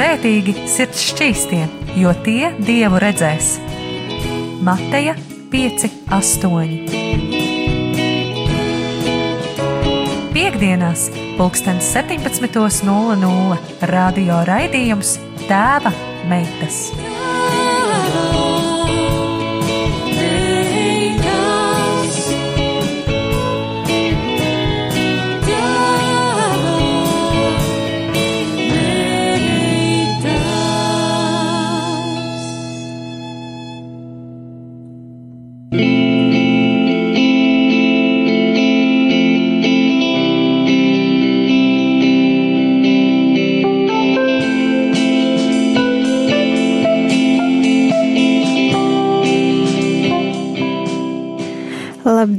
Svētīgi sirds šķīstie, jo tie dievu redzēs. Mateja 5, 8. Piektdienās, pulkstens 17.00 radio raidījums Tēva meitas.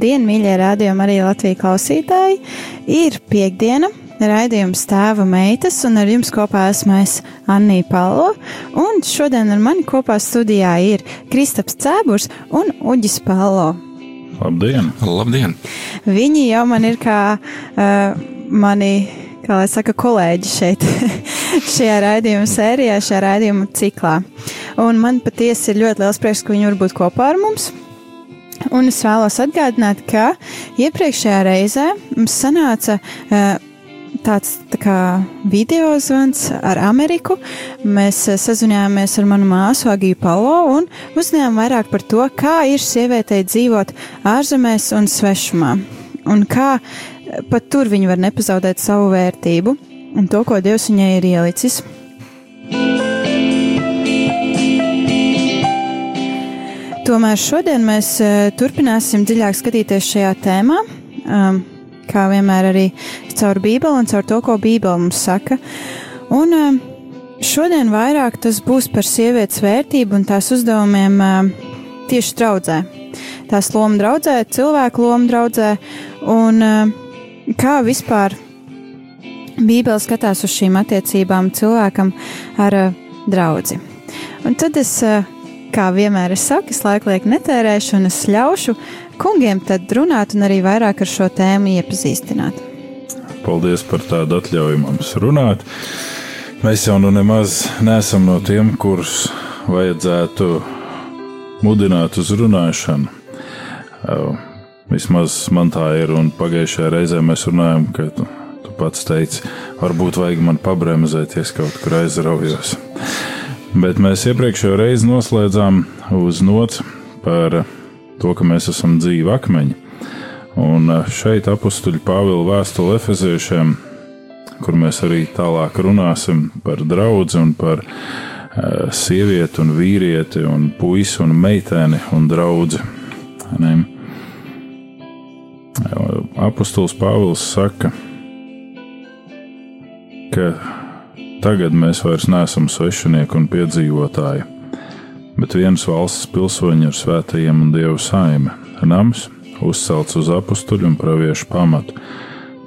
Labdien, mīļie rādījumi, arī Latvijas klausītāji! Ir piekdiena, raidījums tēva meitas, un ar jums kopā esmu es Annija Palo. Un šodien ar mani kopā studijā ir Kristaps Cēburs un Uģis Palo. Labdien! Labdien! Viņi jau man ir kā uh, mani, kā lai saka, kolēģi šeit, šajā raidījuma sērijā, šajā raidījuma ciklā. Un man patiesi ir ļoti liels prieks, ka viņi var būt kopā ar mums. Un es vēlos atgādināt, ka iepriekšējā reizē mums sanāca uh, tāds tā kā video zvans ar Ameriku. Mēs uh, sazinājāmies ar manu māsu Agiju Palo un uzzinājām vairāk par to, kā ir sievietei dzīvot ārzemēs un svešumā. Un kā pat tur viņa var nepazaudēt savu vērtību un to, ko Dievs viņai ir ielicis. Tomēr šodien mēs uh, turpināsim dziļāk skatīties šajā tēmā, um, kā vienmēr arī caur Bībeli un caur to, ko Bībele mums saka. Un uh, šodien vairāk tas būs par sievietes vērtību un tās uzdevumiem uh, tieši draudzē. Tās loma draudzē, cilvēku loma draudzē un uh, kā vispār Bībele skatās uz šīm attiecībām cilvēkam ar uh, draudzi. Un tad es uh, kā vienmēr es saku, es laiku lieku netērēšu, un es ļaušu kungiem tad runāt un arī vairāk ar šo tēmu iepazīstināt. Paldies par tādu atļauju mums runāt. Mēs jau nu nemaz neesam no tiem, kurus vajadzētu mudināt uz runāšanu. Vismaz man tā ir, un pagājušajā reizē mēs runājam, ka tu, tu pats teici, varbūt vajag man pabremzēties kaut kur aizraujos. Bet mēs iepriekšējo reizi noslēdzām uz nots par to, ka mēs esam dzīvi akmeņi. Un šeit apakstuļu Pāvila vēstule Efeziešiem, kur mēs arī tālāk runāsim par draugu un par uh, sievieti un vīrieti un puisi un meiteni un draugu. Apostols Pāvils saka, ka Tagad mēs vairs neesam svešinieki un piedzīvotāji, bet vienas valsts pilsoņi ar svētajiem un dievu saime, nams uzcelts uz apstuļu un praviešu pamatu,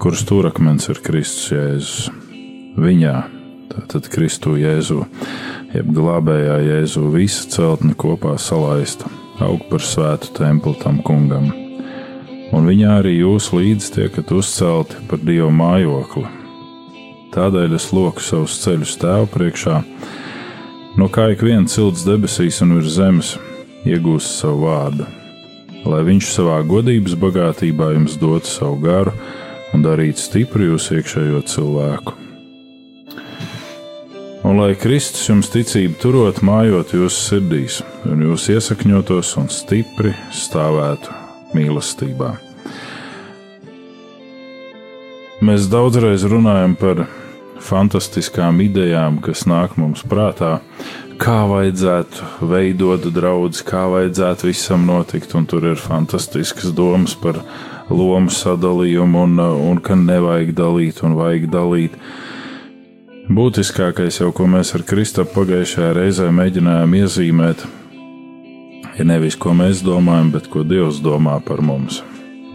kuras stūrakmens ir Kristus Jēzus. Viņā, tātad Kristu Jēzu, jeb glābējā Jēzu, visa celtne kopā salaista, aug par svētu templi tam kungam. Un viņā arī jūs līdzi tiekat uzcelti par Dieva mājokli Tādēļ es loku savus ceļus tēvu priekšā, no kā ik viens cilts debesīs un virs zemes iegūst savu vārdu, lai viņš savā godības bagātībā jums dotu savu garu un darītu stipru jūsu iekšējo cilvēku. Un lai Kristus jums ticību turot, mājot jūsu sirdīs, un jūs iesakņotos un stipri stāvētu mīlestībā. Mēs daudzreiz runājam par fantastiskām idejām, kas nāk mums prātā, kā vajadzētu veidot draugus, kā vajadzētu visam notikt. Un tur ir fantastiskas domas par lomu sadalījumu, un, un ka nevajag dalīt un vajag dalīt. Būtiskākais jau, ko mēs ar Kristapu pagājušajā reizē mēģinājām iezīmēt, ir nevis ko mēs domājam, bet ko Dievs domā par mums.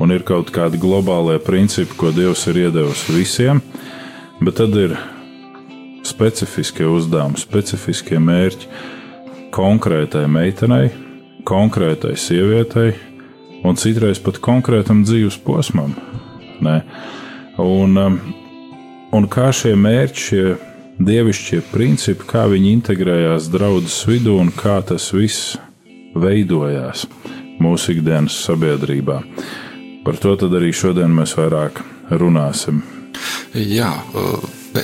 Un ir kaut kādi globālie principi, ko Dievs ir iedevis visiem, Bet tad ir specifiskie uzdevumi, specifiskie mērķi konkrētai meitenei, konkrētai sievietei un citreiz pat konkrētam dzīves posmam. Ne? Un, um, un kā šie mērķi, šie dievišķie principi, kā viņi integrējās draudzes vidū un kā tas viss veidojās mūsu ikdienas sabiedrībā. Par to arī šodien mēs vairāk runāsim. Jā,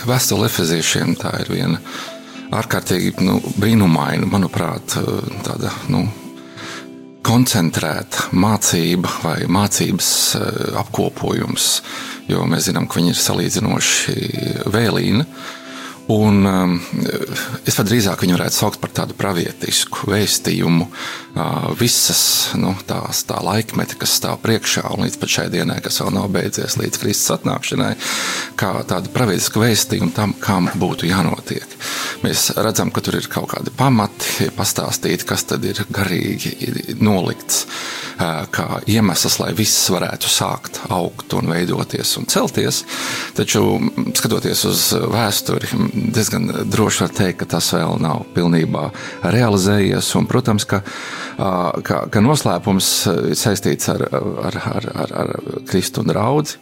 vēstule efeziešiem tā ir viena ārkārtīgi nu, brīnumaina, manuprāt, tāda nu, koncentrēta mācība vai mācības apkopojums, jo mēs zinām, ka viņi ir salīdzinoši vēlīni. Un, um, es pat drīzāk viņu varētu saukt par tādu pravietisku vēstījumu, uh, visas nu, tās tā laikmeti, kas stāv priekšā, un līdz šai dienai, kas vēl nav beidzies, līdz Kristus atnākšanai, kā tādu pravietisku vēstījumu tam, kam būtu jānotiek. Mēs redzam, ka tur ir kaut kādi pamati, pastāstīti, kas tad ir garīgi nolikts, uh, kā iemesls, lai viss varētu sākt augt un veidoties un celties. Taču, skatoties uz vēsturi, diezgan droši var teikt, ka tas vēl nav pilnībā realizējies. Un, protams, ka, ka, ka noslēpums ir saistīts ar, ar, ar, ar, ar Kristu un draugu.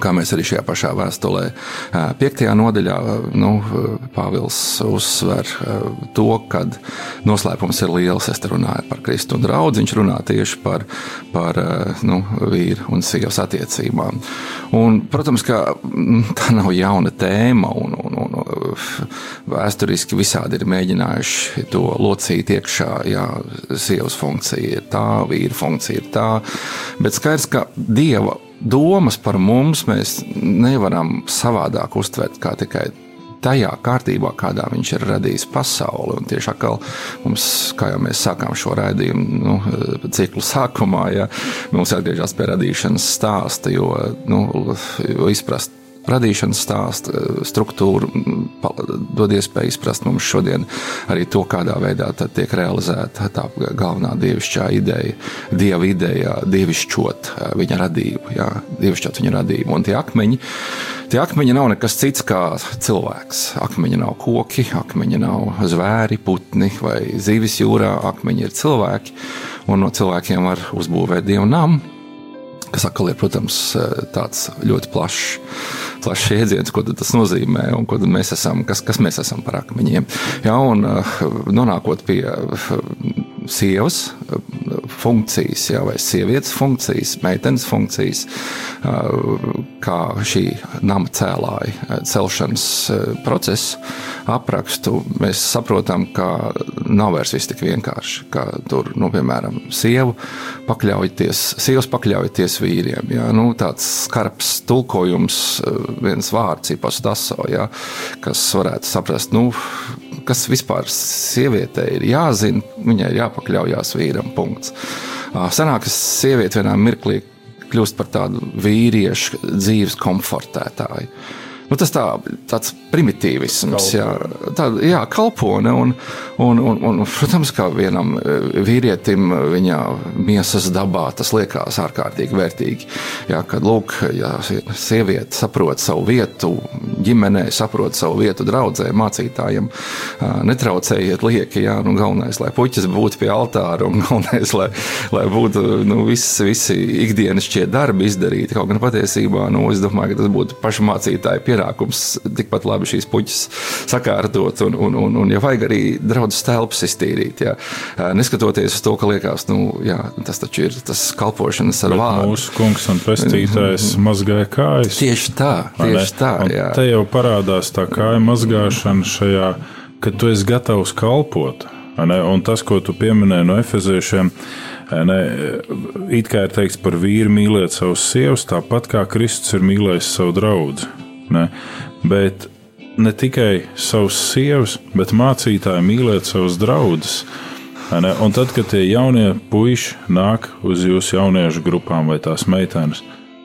Kā mēs arī šajā pašā vēstulē, piektajā nodaļā, nu, Pāvils uzsver to, ka noslēpums ir liels. Es te runāju par Kristu un draugu. Viņš runā tieši par, par nu, vīru un sievas attiecībām. Un, protams, ka mm, tā nav jauna tēma, un, un, un vēsturiski visādi ir mēģinājuši to locīt iekšā. Jā, sievas funkcija ir tā, vīra funkcija ir tā, bet skaidrs, ka dieva domas par mums mēs nevaram savādāk uztvert kā tikai tajā kārtībā, kādā viņš ir radījis pasauli. Un tieši atkal mums, kā jau mēs sākām šo raidījumu nu, ciklu sākumā, ja, mums jāatgriežas pie radīšanas stāsta, jo, nu, jo izprast radīšanas stāstu, eh, struktūru, dod iespēju izprast mums šodien arī to, kādā veidā tiek realizēta tā galvenā dievišķā ideja, dieva ideja, dievišķot eh, viņa radību, jā, dievišķot viņa radību. Un tie akmeņi, tie akmeņi nav nekas cits kā cilvēks. Akmeņi nav koki, akmeņi nav zvēri, putni vai zīvis jūrā, akmeņi ir cilvēki, un no cilvēkiem var uzbūvēt dievu namu kas atkal ir, protams, tāds ļoti plašs, plašs jēdziens, ko tas nozīmē un ko mēs esam, kas, kas mēs esam par akmeņiem. Jā, un nonākot pie sievas funkcijas, jā, vai sievietes funkcijas, meitenes funkcijas, kā šī nama cēlāja celšanas procesu aprakstu, mēs saprotam, ka nav vairs viss tik vienkārši. Ka tur, nu, piemēram, sievu pakļaujoties, sievas pakļaujoties vīriem. Jā, nu, tāds skarbs tulkojums, viens vārds, ipastaso, jā, kas varētu saprast, nu, kas vispār sievietei ir jāzina, viņai ir jāpakļaujas vīram. Punkts. Senāk, ka sieviete vienā mirklī kļūst par tādu vīriešu dzīves komfortētāju. Nu, tas tā, tāds primitīvisms, jā, tā, jā, kalpone. Un, un, un, un, protams, kā vienam e, vīrietim viņa miesas dabā tas liekas ārkārtīgi vērtīgi. Jā, kad lūk, ja sieviete saprot savu vietu ģimenē, saprot savu vietu draudzē, mācītājiem, netraucējiet lieki. Jā, nu, galvenais, lai puķis būtu pie altāra un galvenais, lai, lai būtu nu, visi, visi ikdienas šie darbi izdarīti. Kaut gan patiesībā, nu, es domāju, ka tas būtu pašmācītāju pierādījums pienākums tikpat labi šīs puķis sakārtot un, un, un, un ja vajag arī draudzes telpas iztīrīt. Jā. Neskatoties uz to, ka liekas, nu, jā, tas taču ir tas kalpošanas ar Bet vārdu. Mūsu kungs un pestītājs mm -hmm. mazgāja kājas. Tieši tā, tieši tā. Jā. Te jau parādās tā kāja mazgāšana šajā, kad tu esi gatavs kalpot. Un tas, ko tu pieminēji no efeziešiem, ne, it kā ir teikts par vīru mīlēt savus sievas, tāpat kā Kristus ir mīlējis savu draugu. Ne? Bet ne tikai savus sievas, bet mācītāji mīlēt savus draugus. Un tad, kad tie jaunie puiši nāk uz jūsu jauniešu grupām vai tās meitenes,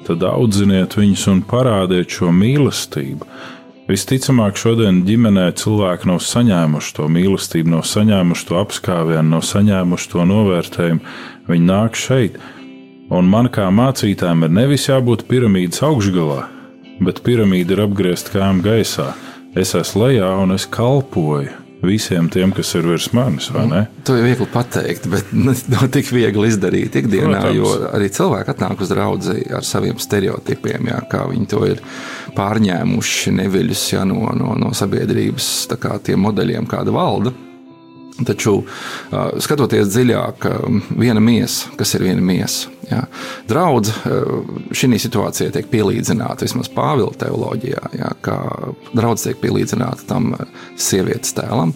tad audziniet viņus un parādiet šo mīlestību. Visticamāk, šodien ģimenē cilvēki nav saņēmuši to mīlestību, nav saņēmuši to apskāvienu, nav saņēmuši to novērtējumu. Viņi nāk šeit, un man kā mācītājiem ir nevis jābūt piramīdas augšgalā, bet piramīda ir apgriezta kājām gaisā. Es esmu lejā un es kalpoju. visiem tiem, kas ir virs manis, vai ne? To ir viegli pateikt, bet nav tik viegli izdarīt ikdienā, Protams. jo arī cilvēki atnāk uz draugu ar saviem stereotipiem, jā, kā viņi to ir pārņēmuši neviļus jā, no, no, no sabiedrības kā, modeļiem, kāda valda. Taču, skatoties dziļāk, viena miesa, kas ir viena miesa, jā, draudz šī situācija tiek pielīdzināta vismaz Pāvila teoloģijā, jā, kā draudz tiek pielīdzināta tam sievietes tēlam.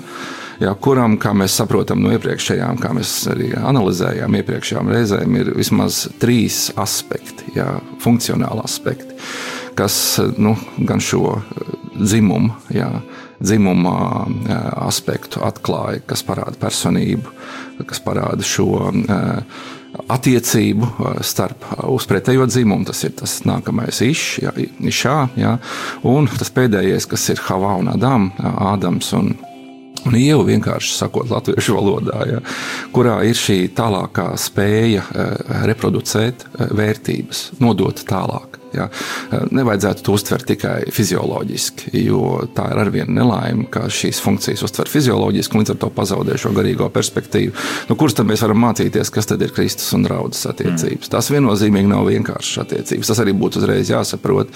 Jā, kuram, kā mēs saprotam no iepriekšējām, kā mēs arī analizējām iepriekšējām reizēm, ir vismaz trīs aspekti, jā, funkcionāli aspekti, kas nu, gan šo dzimumu, jā, dzimuma aspektu atklāja, kas parāda personību, kas parāda šo attiecību starp uz pretējo dzimumu. Tas ir tas nākamais iš, jā, išā, jā, un tas pēdējais, kas ir Havā un Adam, Ādams un Un ieva vienkārši sakot, latviešu valodā, ja, kurā ir šī tālākā spēja reproducēt vērtības, nodot tālāk. Ja? Nevajadzētu to uztvert tikai fizioloģiski, jo tā ir arvien nelaime, ka šīs funkcijas uztver fizioloģiski un līdz ar to pazaudē šo garīgo perspektīvu. Nu, Kurus tad mēs varam mācīties, kas tad ir Kristus un draudzes attiecības? Mm. Tas viennozīmīgi nav vienkāršas attiecības. Tas arī būtu uzreiz jāsaprot,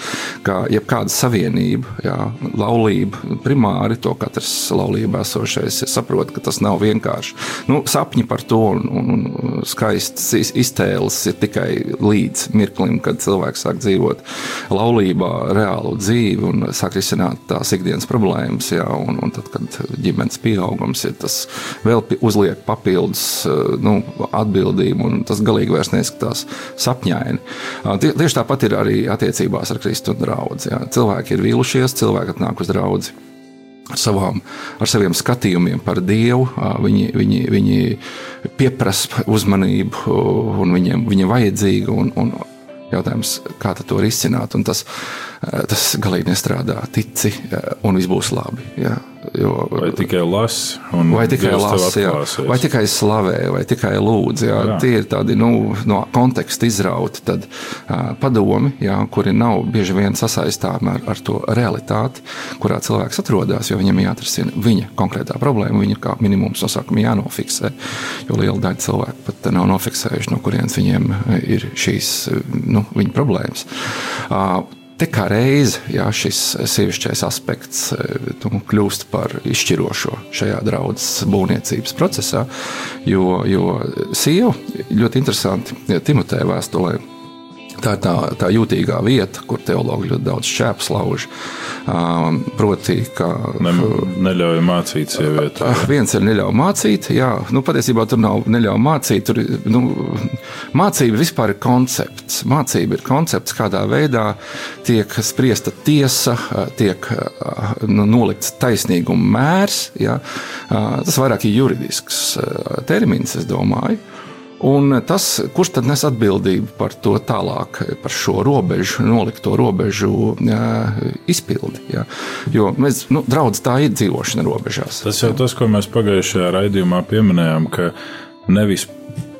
ka jebkāda savienība, jā, laulība, primāri to katrs laulībā esošais saprot, ka tas nav vienkārši. Nu, sapņi par to un, un, skaistas iztēles ir tikai līdz mirklim, kad cilvēks sāk dzīvot dzīvot laulībā, reālu dzīvi un sāk risināt tās ikdienas problēmas. Jā, un, un tad, kad ģimenes pieaugums ir tas vēl uzliek papildus eh, nu, atbildību, un tas galīgi vairs neizskatās sapņaini. Tie, tieši tāpat ir arī attiecībās ar Kristu un draugu. Cilvēki ir vīlušies, cilvēki atnāk uz draugu savām, ar saviem skatījumiem par Dievu. Viņi, viņi, viņi pieprasa uzmanību, un viņiem, viņiem vajadzīga. Un, un Jautājums, kā to risināt, un tas, tas galīgi nestrādā. Tici, un viss būs labi. Jā. Jo, vai tikai lasi, vai tikai lasi, vai tikai slavē, vai tikai lūdz. Jā, jā. Tie ir tādi nu, no konteksta izrauti tad, uh, padomi, jā, kuri nav bieži vien sasaistāmi ar, ar to realitāti, kurā cilvēks atrodas, viņam jāatrisina viņa konkrētā problēma. Viņa kā minimums no sākuma jānofiksē, jo liela daļa cilvēku pat nav nofiksējuši, no kurienes viņiem ir šīs nu, problēmas. Uh, Te kā reize jā, šis sievišķais aspekts nu, kļūst par izšķirošo šajā draudzes būvniecības procesā, jo, jo sieva ļoti interesanti Timoteja vēstulē Tā ir tā, tā jūtīgā vieta, kur teologi ļoti daudz šķēpes lauž. Um, proti, ka. Ne, neļauj mācīt sievieti. Uh, viens ir neļauj mācīt, jā, nu, patiesībā tur nav neļauj mācīt. Tur, nu, mācība vispār ir koncepts. Mācība ir koncepts, kādā veidā tiek spriesta tiesa, tiek nu, nolikts taisnīguma mērs. Jā. Tas vairāk ir juridisks termins, es domāju. Un tas, kurš tad nes atbildību par to tālāk, par šo robežu, nolikto robežu jā, izpildi? Jā. Jo mēs, nu, draudz, tā ir dzīvošana robežās. Tas jau jā. tas, ko mēs pagājušajā raidījumā pieminējām, ka nevis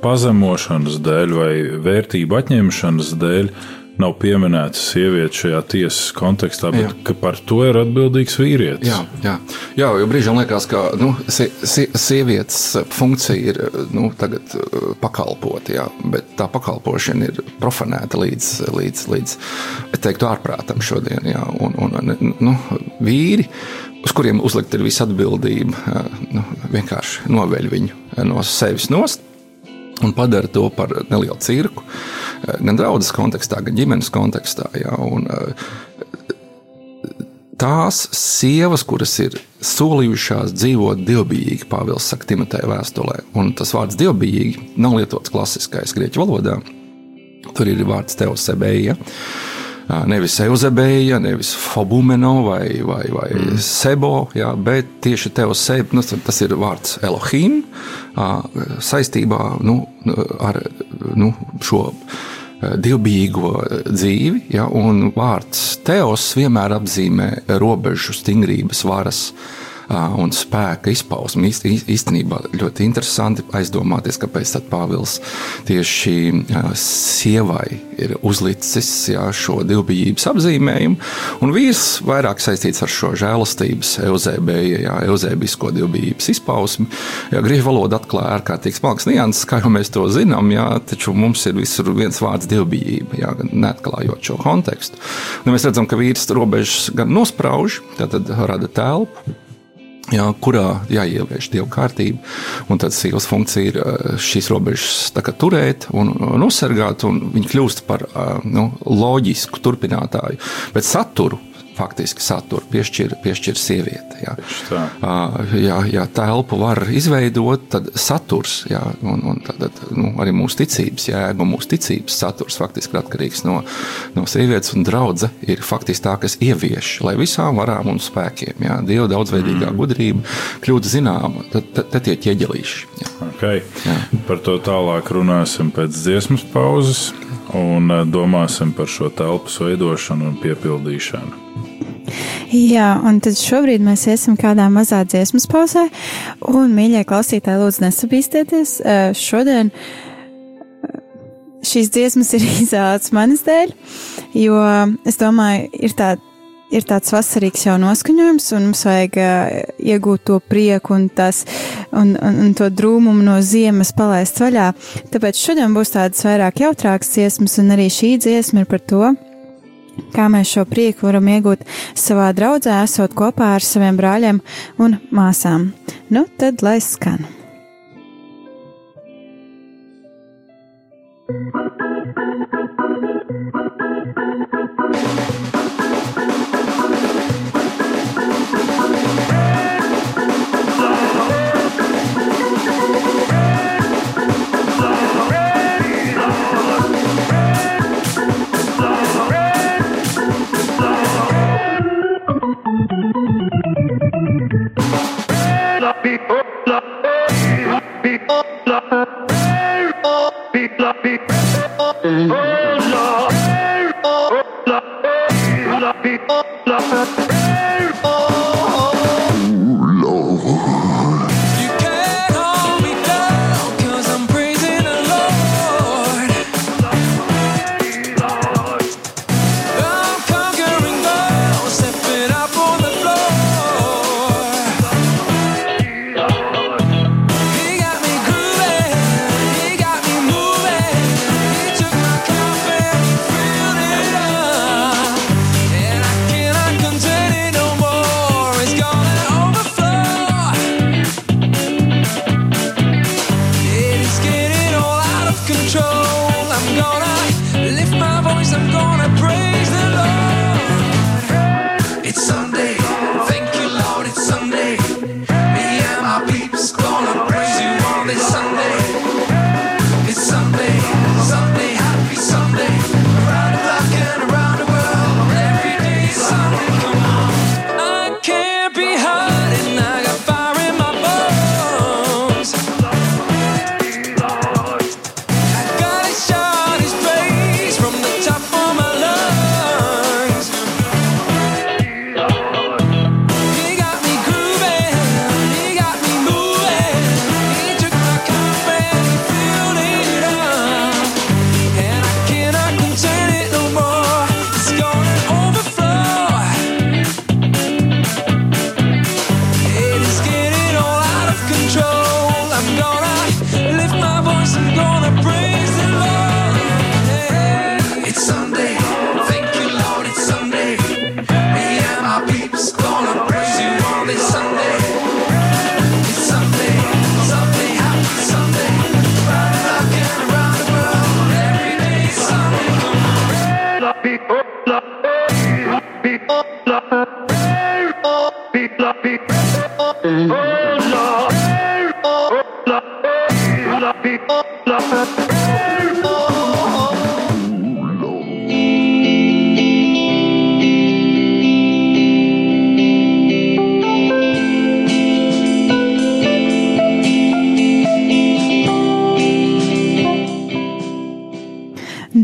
pazemošanas dēļ vai vērtību atņemšanas dēļ nav pieminēta sieviete šajā tiesas kontekstā, bet jā. par to ir atbildīgs vīrietis. Jā, jā. jā jo brīžiem liekas, ka nu, sie, sie, sievietes funkcija ir nu, uh, pakalpot, jā, bet tā pakalpošana ir profanēta līdz, līdz, līdz teiktu, ārprātam šodien. Jā, un, un, nu, vīri, uz kuriem uzlikt ir visa atbildība, uh, nu, vienkārši noveļ viņu no sevis nost un padara to par nelielu cirku. Eh, gan draudzes kontekstā, gan ģimenes kontekstā. Jā, un, eh, Tās sievas, kuras ir solījušās dzīvot dievbijīgi, Pāvils saka Timotēja vēstulē, un tas vārds dievbijīgi nav lietots klasiskais grieķu valodā. Tur ir vārds teosebēja. Ja? Nevis Eusebēja, nevis Fobumeno vai, vai, vai mm. Sebo, jā, bet tieši Teoseb, nu, tas ir vārds Elohim saistībā nu, ar nu, šo dievbijīgo dzīvi, ja, un vārds teos vienmēr apzīmē robežu, stingrības, varas un spēka izpausme. Īst, īstenībā ļoti interesanti aizdomāties, kāpēc Pāvils tieši sievai ir uzlicis jā, šo divbijības apzīmējumu, un vīrs vairāk saistīts ar šo žēlastības, euzēbēja, euzēbisko divbijības izpausmi. Jā, grieķu valoda atklāja ārkārtīgi smalks nianses, kā jau mēs to zinām, jā, taču mums ir visur viens vārds divbijība, jā, neatklājot šo kontekstu. Un mēs redzam, ka vīrs robežas gan nosprauž, tad rada telpu Jā, kurā jāievieš dievu kārtība. Un tad sievas funkcija ir eh, šīs robežas turēt un nosargāt, un viņa kļūst par eh, nu, loģisku turpinātāju. Bet saturu faktiski saturu piešķir, piešķir sieviete. Jā. Jā, jā, telpu var izveidot, tad saturs, jā, un, un tad, nu, arī mūsu ticības jēga mūsu ticības saturs faktiski ir atkarīgs no, no sievietes, un draudze ir faktiski tā, kas ievieš, lai visām varām un spēkiem, jā, Dieva daudzveidīgā mm. gudrība kļūtu zināma, tad, tad, tad tie ķieģelīši. Jā. Okay. Jā. Par to tālāk runāsim pēc dziesmas pauzes un domāsim par šo telpas veidošanu un piepildīšanu. Jā, un tad šobrīd mēs iesim kādā mazā dziesmas pauzē, un, mīļie klausītāji, lūdzu, nesabīstieties. Šodien šīs dziesmas ir izvēlētas manas dēļ, jo es domāju, ir tāda ir tāds vasarīgs jau noskaņojums, un mums vajag uh, iegūt to prieku un, tās, un, un, un to drūmumu no ziemas palaist vaļā. Tāpēc šodien būs tādas vairāk jautrākas dziesmas, un arī šī dziesma ir par to, kā mēs šo prieku varam iegūt savā draudzē, esot kopā ar saviem brāļiem un māsām. Nu, tad lai skan!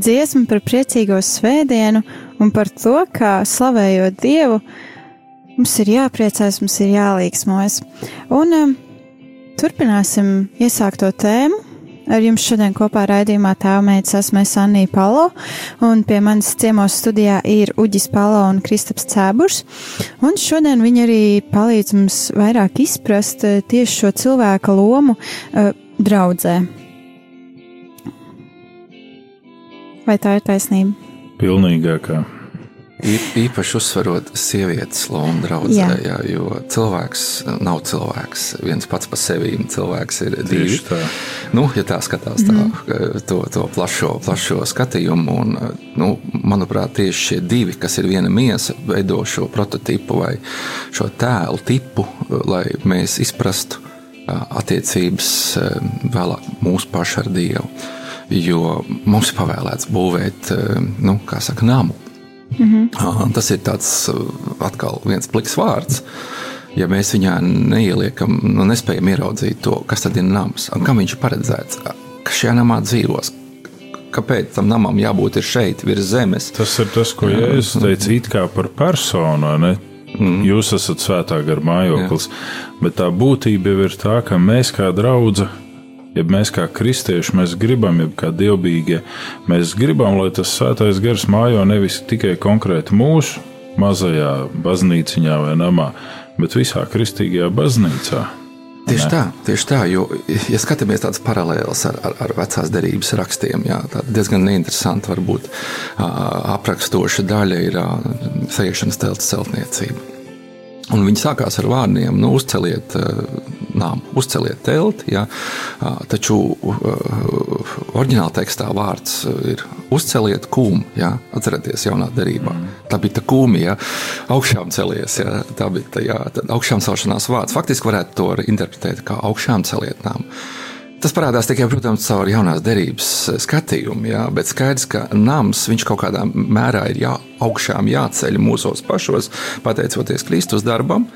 Dziesma par priecīgo svētdienu un par to, kā slavējot Dievu, Mums ir jāpriecājas, mums ir jālīgsmojas. Un um, turpināsim iesākto tēmu. Ar jums šodien kopā raidījumā tēvmeitas esmu es Annija Palo, un pie manis ciemos studijā ir Uģis Palo un Kristaps Cēburs. Un šodien viņi arī palīdz mums vairāk izprast uh, tieši šo cilvēka lomu uh, draudzē. Vai tā ir taisnība? Pilnīgākā. Īpaši uzsverot sievietes lomu draudzē, Jā. jā, jo cilvēks nav cilvēks. viens pats par sevi. Cilvēks ir divi. Nu, ja tā skatās tā, to, to plašo, plašo skatījumu, un, nu, manuprāt, tieši šie divi, kas ir viena miesa, veido šo prototipu vai šo tēlu tipu, lai mēs izprastu attiecības ā, vēlāk mūsu pašu ar Dievu. Jo mums ir pavēlēts būvēt, ā, nu, kā saka, namu. Mm -hmm. Tas ir tāds atkal viens pliks vārds. Ja mēs viņā neieliekam, nu, nespējam ieraudzīt to, kas tad ir nams un kam viņš ir paredzēts, kas šajā namā dzīvos. Kāpēc tam namam jābūt ir šeit, virs zemes? Tas ir tas, ko Jēzus teica, it kā par personu. Ne? Mm. Jūs esat svētā gara mājoklis, bet tā būtība jau ir tā, ka mēs kā draugi, ja mēs kā kristieši, mēs gribam, ja kā dievbijīgie, mēs gribam, lai tas svētais gars mājo nevis tikai konkrēti mūsu mazajā baznīciņā vai namā, bet visā kristīgajā baznīcā. Tieši tā, tieši tā, jo, ja skatāmies tādas paralēlas ar, ar, ar vecās derības rakstiem, jā, tā diezgan neinteresanti varbūt ā, aprakstoša daļa ir ā, sajiešanas telts celtniecība. Un viņi sākās ar vārdiem, nu, uzceliet uh, nāmu, uzceliet telti. Ja, uh, taču uh, oriģinālā tekstā vārds ir uzceliet kūmu. Ja, atcerieties, jaunā derībā. Tā bija tā kūma, ja augšām celies. Ja, tā bija tā, ja, augšām celšanās vārds. Faktiski varētu to interpretēt kā augšām celiet nāmu. Tas parādās tikai, protams, caur jaunās derības skatījumu, jā, bet skaidrs, ka nams kaut kādā mērā ir jā, augšām jāceļ mūsos pašos, pateicoties Kristus darbam.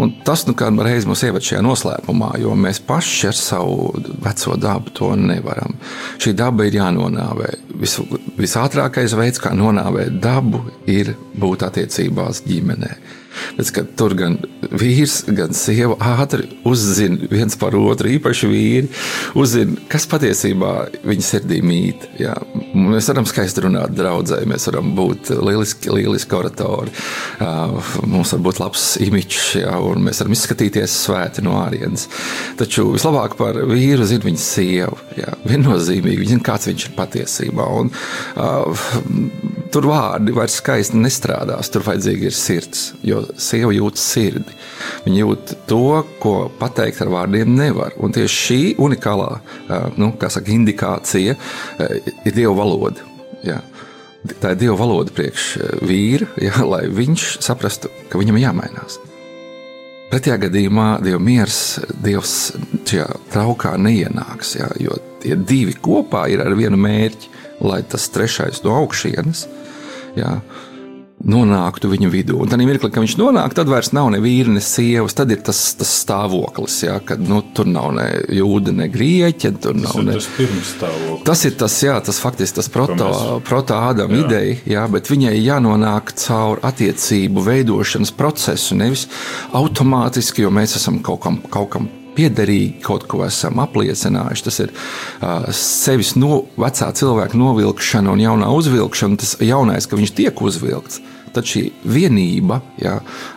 Un tas nu kādā reizē mūs ievada šajā noslēpumā, jo mēs paši ar savu veco dabu to nevaram. Šī daba ir jānonāvē. Vis, visātrākais veids, kā nonāvēt dabu, ir būt attiecībās ģimenē. Bet, tur gan vīrs, gan sieva ātri uzzina viens par otru, īpaši vīri, uzzina, kas patiesībā viņa sirdī mīt. Jā. Mēs varam skaisti runāt, draudzē, mēs varam būt lieliski, lieliski oratori. Mums var būt labs imičs, jā, un mēs varam izskatīties svēti no ārienes. Taču vislabāk par vīru zina viņa sieva. Jā. Viennozīmīgi viņa zina, kāds viņš ir patiesībā. Un, uh, tur vārdi vairs skaisti nestrādās, tur vajadzīga ir sirds. Jo sieva jūt sirdi. Viņa jūt to, ko pateikt ar vārdiem nevar. Un tieši šī unikālā nu, saka, indikācija ir Dieva valoda. Jā. Tā ir Dieva valoda priekš vīra, jā, lai viņš saprastu, ka viņam ir jāmainās. Pretējā gadījumā Dieva miers, Dievs šajā traukā neienāks, jā, jo tie divi kopā ir ar vienu mērķi, lai tas trešais no augšienes jā, nonāktu viņa vidū. Un tad mirklī, kad viņš nonāk, tad vairs nav ne vīra, ne sievas. Tad ir tas, tas stāvoklis, ja, kad nu, tur nav ne jūda, ne grieķa. Tur Tas nav ne... tas pirmstāvoklis. Tas ir tas, jā, tas faktiski tas proto, mēs- proto Jā. ideja, jā, bet viņai jānonāk caur attiecību veidošanas procesu, nevis automātiski, jo mēs esam kaut kam, kaut kam piederīgi, kaut ko esam apliecinājuši. Tas ir uh, sevis no vecā cilvēka novilkšana un jaunā uzvilkšana. Tas jaunais, ka viņš tiek uzvilkts. Tad šī vienība, jā,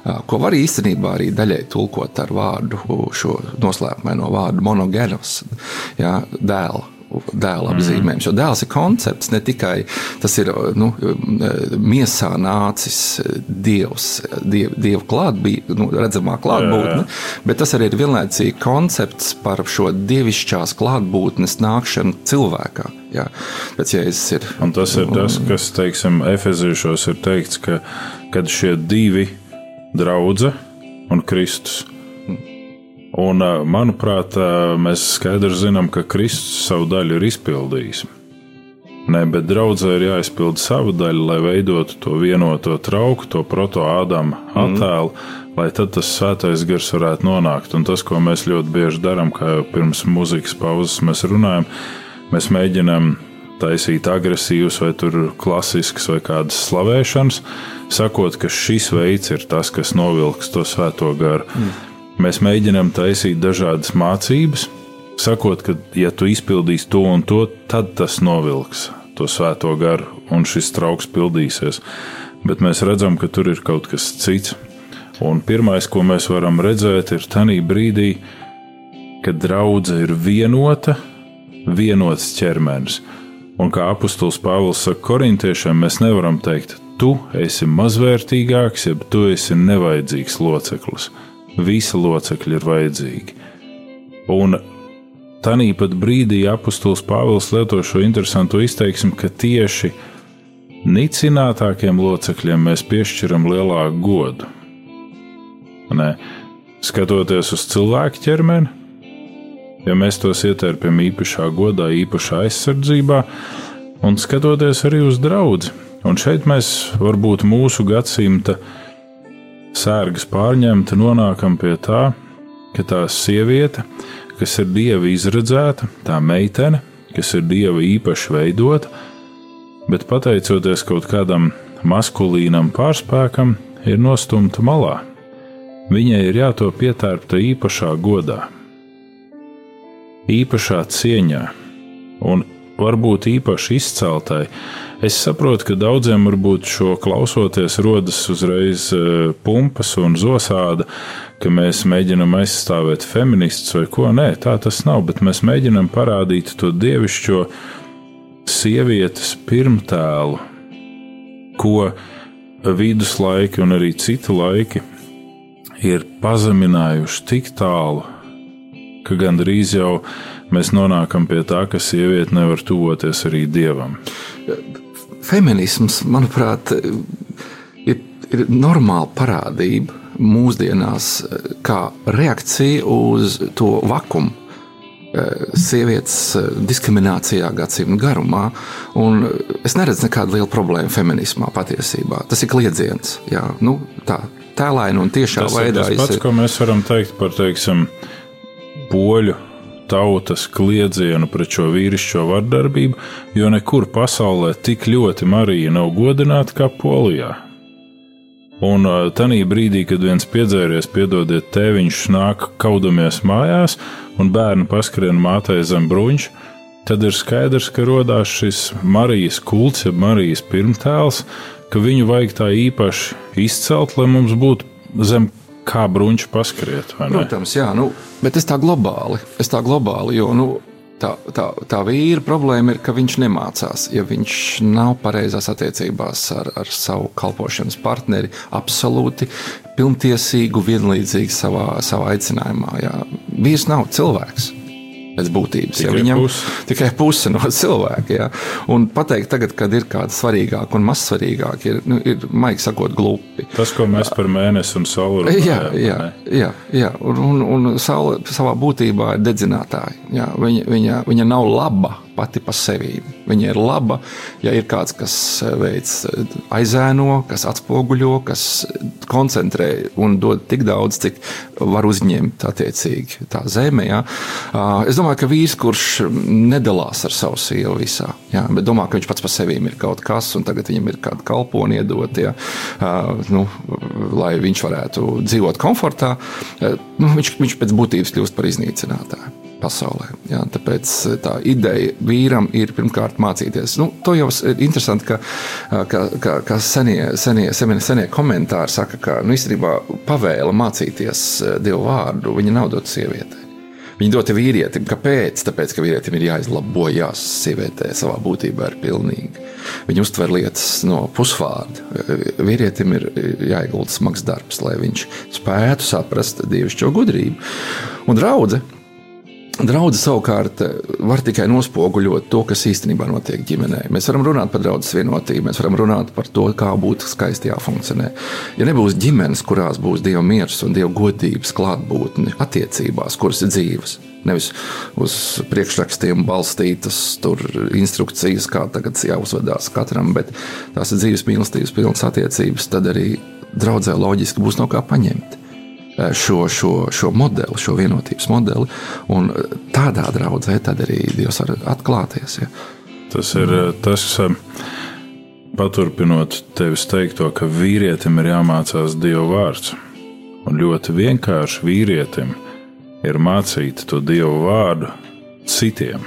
ā, ko var īstenībā arī daļai tulkot ar vārdu, šo noslēpumaino vārdu monogenos, jā, dēla dēla apzīmējums. Jo dēls ir koncepts, ne tikai tas ir nu, miesā nācis dievs, diev, dievu klātbūtne, nu, redzamā klātbūtne, bet tas arī ir vienlaicīgi koncepts par šo dievišķās klātbūtnes nākšanu cilvēkā. Jā, pēc jēzus ir. Un tas ir tas, kas, teiksim, Efeziešos ir teikts, ka kad šie divi draugi un Kristus. Un, ā, manuprāt, ā, mēs skaidri zinām, ka Kristus savu daļu ir izpildījis. Nē, bet draudzē ir jāizpild savu daļu, lai veidotu to vienoto trauku, to proto-ādama attēlu, lai tad tas svētais gars varētu nonākt. Un tas, ko mēs ļoti bieži darām, kā jau pirms muzikas pauzes mēs runājam, mēs mēģinām taisīt agresīvas, vai klasiskas, vai kādas slavēšanas, sakot, ka šis veids ir tas, kas novilks to svēto garu. Mm. Mēs mēģinām taisīt dažādas mācības, sakot, ka, ja tu izpildīsi to un to, tad tas novilks to svēto garu, un šis trauks pildīsies. Bet mēs redzam, ka tur ir kaut kas cits. Un pirmais, ko mēs varam redzēt, ir tajā brīdī, kad draudzene ir vienota, vienots ķermenis. Un kā apustulis Pāvils saka korintiešiem, mēs nevaram teikt, tu esi mazvērtīgāks, jeb tu esi nevajadzīgs loceklis. Visi locekļi ir vajadzīgi. Un Tanī pat brīdī apustulis Pāvils lieto šo interesantu izteiksmi, ka tieši nicinātākiem locekļiem mēs piešķiram lielāku godu. Nē, skatoties uz cilvēku ķermeni, ja mēs tos ietērpjam īpašā godā, īpašā aizsardzībā, un skatoties arī uz draugu. Un šeit mēs varbūt mūsu gadsimta sērgas pārņemta nonākam pie tā, ka tā sieviete kas ir dieva izredzēta, tā meitene, kas ir dieva īpaši veidota, bet pateicoties kaut kādam maskulīnam pārspēkam, ir nostumta malā. Viņai ir jāto pietērpta īpašā godā, īpašā cieņā un varbūt īpaši izceltai, Es saprotu, ka daudziem varbūt šo klausoties rodas uzreiz e, pumpas un zosāda, ka mēs mēģinam aizstāvēt feministus vai ko. Nē, tā tas nav, bet mēs mēģinam parādīt to dievišķo sievietes pirmtēlu, ko viduslaiki un arī citi laiki ir pazeminājuši tik tālu, ka gandrīz jau mēs nonākam pie tā, ka sieviete nevar tuvoties arī dievam feminisms, manuprāt, ir, ir normāla parādība mūsdienās, kā reakcija uz to vakumu. Eh, sievietes eh, diskriminācijā gadsimta garumā, un es neredzu nekādu lielu problēmu feminismā patiesībā. Tas ir kliedziens, jā, nu, tā tēlaini un tiešā tas veidā. Tas ir pats, ko mēs varam teikt par, teiksim, poļu tautas kliedzienu pret šo vīrišķo vardarbību, jo nekur pasaulē tik ļoti Marija nav godināta kā Polijā. Un tajā brīdī, kad viens piedzēries, piedodiet, tēviņš nāk kaudamies mājās, un bērni paskrien mātei zem bruņš, tad ir skaidrs, ka radās šis Marijas kults, jeb Marijas pirmtēls, ka viņu vajag tā īpaši izcelt, lai mums būtu zem kā bruņš paskriet. Protams, jā, nu, bet es tā globāli, es tā globāli, jo nu, tā, tā, tā vīra problēma ir, ka viņš nemācās. Ja viņš nav pareizās attiecībās ar, ar savu kalpošanas partneri, absolūti pilntiesīgu, vienlīdzīgu savā, savā aicinājumā. Jā. Vīrs nav cilvēks pēc būtības. Tikai, ja viņam, puse. tikai puse no cilvēka. Ja? Un pateikt, tagad, kad ir kāda svarīgāka un mazsvarīgāka, ir, nu, ir maigi sakot, glupi. Tas, ko mēs par mēnesi un sauli runājam. Jā, jā, jā, jā. Un, un, un saule savā būtībā ir dedzinātāja. Viņa, viņa, viņa nav laba pati par sevi. Viņa ir laba, ja ir kāds, kas eh, veic eh, aizēno, kas atspoguļo, kas koncentrē un dod tik daudz, cik var uzņemt attiecīgi tā zeme. Ja. Es domāju, ka vīrs, kurš nedalās ar savu sievu visā, ja, bet domā, ka viņš pats par sevi ir kaut kas, un tagad viņam ir kāda kalponi iedot, ja, nu, lai viņš varētu dzīvot komfortā, nu, viņš, viņš pēc būtības kļūst par iznīcinātāju pasaulē. Jā, tāpēc eh, tā ideja vīram ir pirmkārt mācīties. Nu, to jau ir interesanti, ka, eh, ka, ka, ka senie, senie, senie, senie komentāri saka, ka nu, īstenībā pavēle mācīties eh, Dievu vārdu viņa nav dota sievietei. Viņa dota vīrietim. Kāpēc? Tāpēc, ka vīrietim ir jāizlabojas, sievietē savā būtībā ir pilnīgi. Viņa uztver lietas no pusvārda. Vīrietim ir jāiegulda smags darbs, lai viņš spētu saprast dievišķo gudrību. Un draudzene Draudzene savukārt eh, var tikai nospoguļot to, kas īstenībā notiek ģimenē. Mēs varam runāt par draudzes vienotību, mēs varam runāt par to, kā būt skaisti jāfunkcionē. Ja nebūs ģimenes, kurās būs dieva miers un dieva godības klātbūtne attiecībās, kuras ir dzīves, nevis uz priekšrakstiem balstītas instrukcijas, kā tagad jāuzvedās katram, bet tās ir dzīves mīlestības pilnas attiecības, tad arī draudzē loģiski būs no kā paņemt. Eh, šo, šo, šo modeli, šo vienotības modeli. Un eh, tādā draudzē tad arī Dievs var atklāties. Ja. Tas ir eh, tas, kas paturpinot tevis teikto, ka vīrietim ir jāmācās Dieva vārds. Un ļoti vienkārši vīrietim ir mācīt to Dieva vārdu citiem.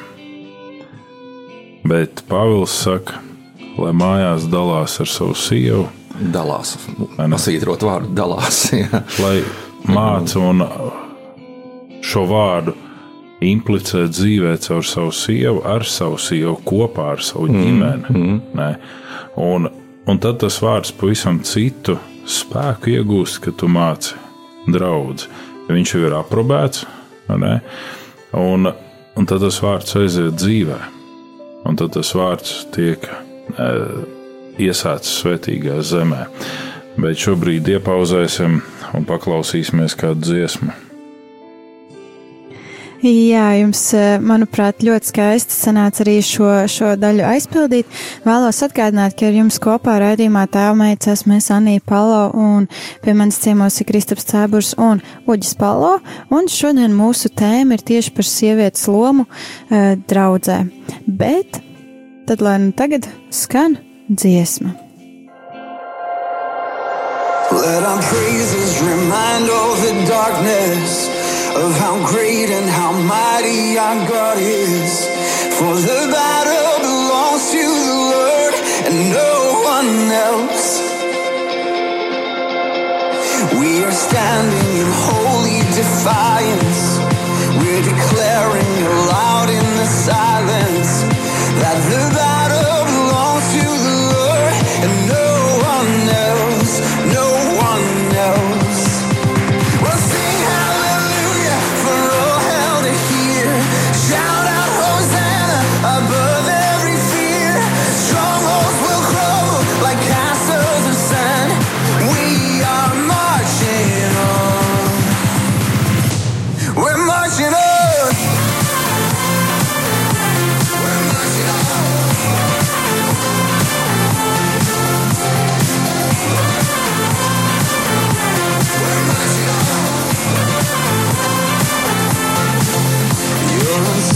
Bet Pāvils saka, lai mājās dalās ar savu sievu. Dalās, pasītrot vārdu, dalās. Jā. Lai māca un šo vārdu implicē dzīvē caur savu sievu, ar savu sievu, kopā ar savu mm, ģimeni. Mm. Nē. Un, un tad tas vārds pavisam citu spēku iegūst, kad tu māci draugu. Viņš jau ir aprobēts, un, un tad tas vārds aiziet dzīvē. Un tad tas vārds tiek e, iesācis svētīgā zemē. Bet šobrīd iepauzēsim un paklausīsimies kādu dziesmu. Jā, jums, eh, manuprāt, ļoti skaisti sanāca arī šo, šo daļu aizpildīt. Vēlos atgādināt, ka ar jums kopā raidījumā tēvmeitas esmu es Anija Palo un pie manis ciemos ir Kristaps Cēburs un Uģis Palo. Un šodien mūsu tēma ir tieši par sievietes lomu uh, draudzē. Bet tad lai nu tagad skan dziesma. Let our praises remind all the darkness of how great and how mighty our God is. For the battle belongs to the Lord and no one else. We are standing in holy defiance. We're declaring aloud in the silence that the battle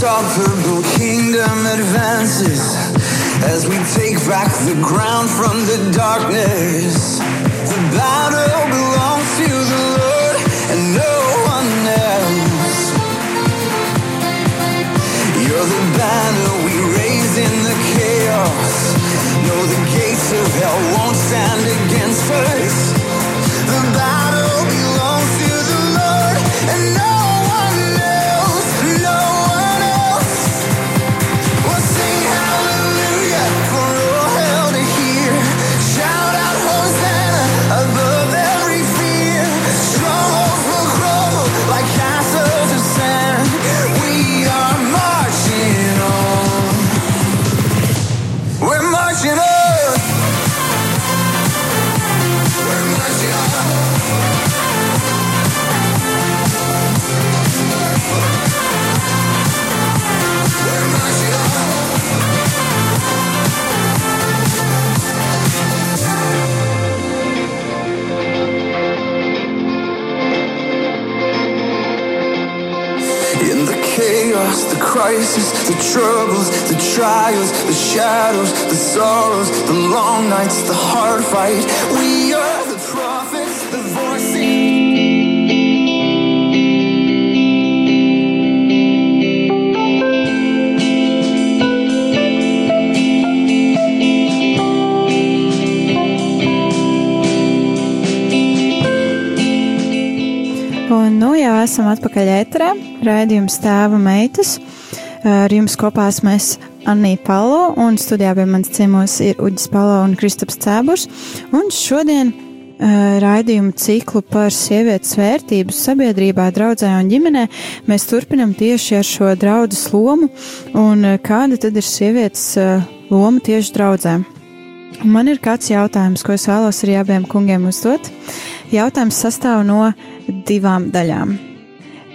unstoppable kingdom advances as we take back the ground from the darkness. The battle belongs to the Lord and no one else. You're the banner we raise in the chaos. No, the gates of hell won't stand against us. The battle crisis, the troubles, the trials, the shadows, the sorrows, the long nights, the hard fight. We are the prophets, the voices. Un, nu, jau esam atpakaļ ēterā. Raidījums tēva meitas. Ar jums kopā esmu es Anija Palo, un studijā pie manis ciemos ir Uģis Palo un Kristaps Cēburs. Un šodien uh, raidījumu ciklu par sievietes vērtību sabiedrībā, draudzē un ģimenē mēs turpinam tieši ar šo draudzes lomu, un uh, kāda tad ir sievietes uh, loma tieši draudzē. Man ir kāds jautājums, ko es vēlos arī abiem kungiem uzdot. Jautājums sastāv no divām daļām.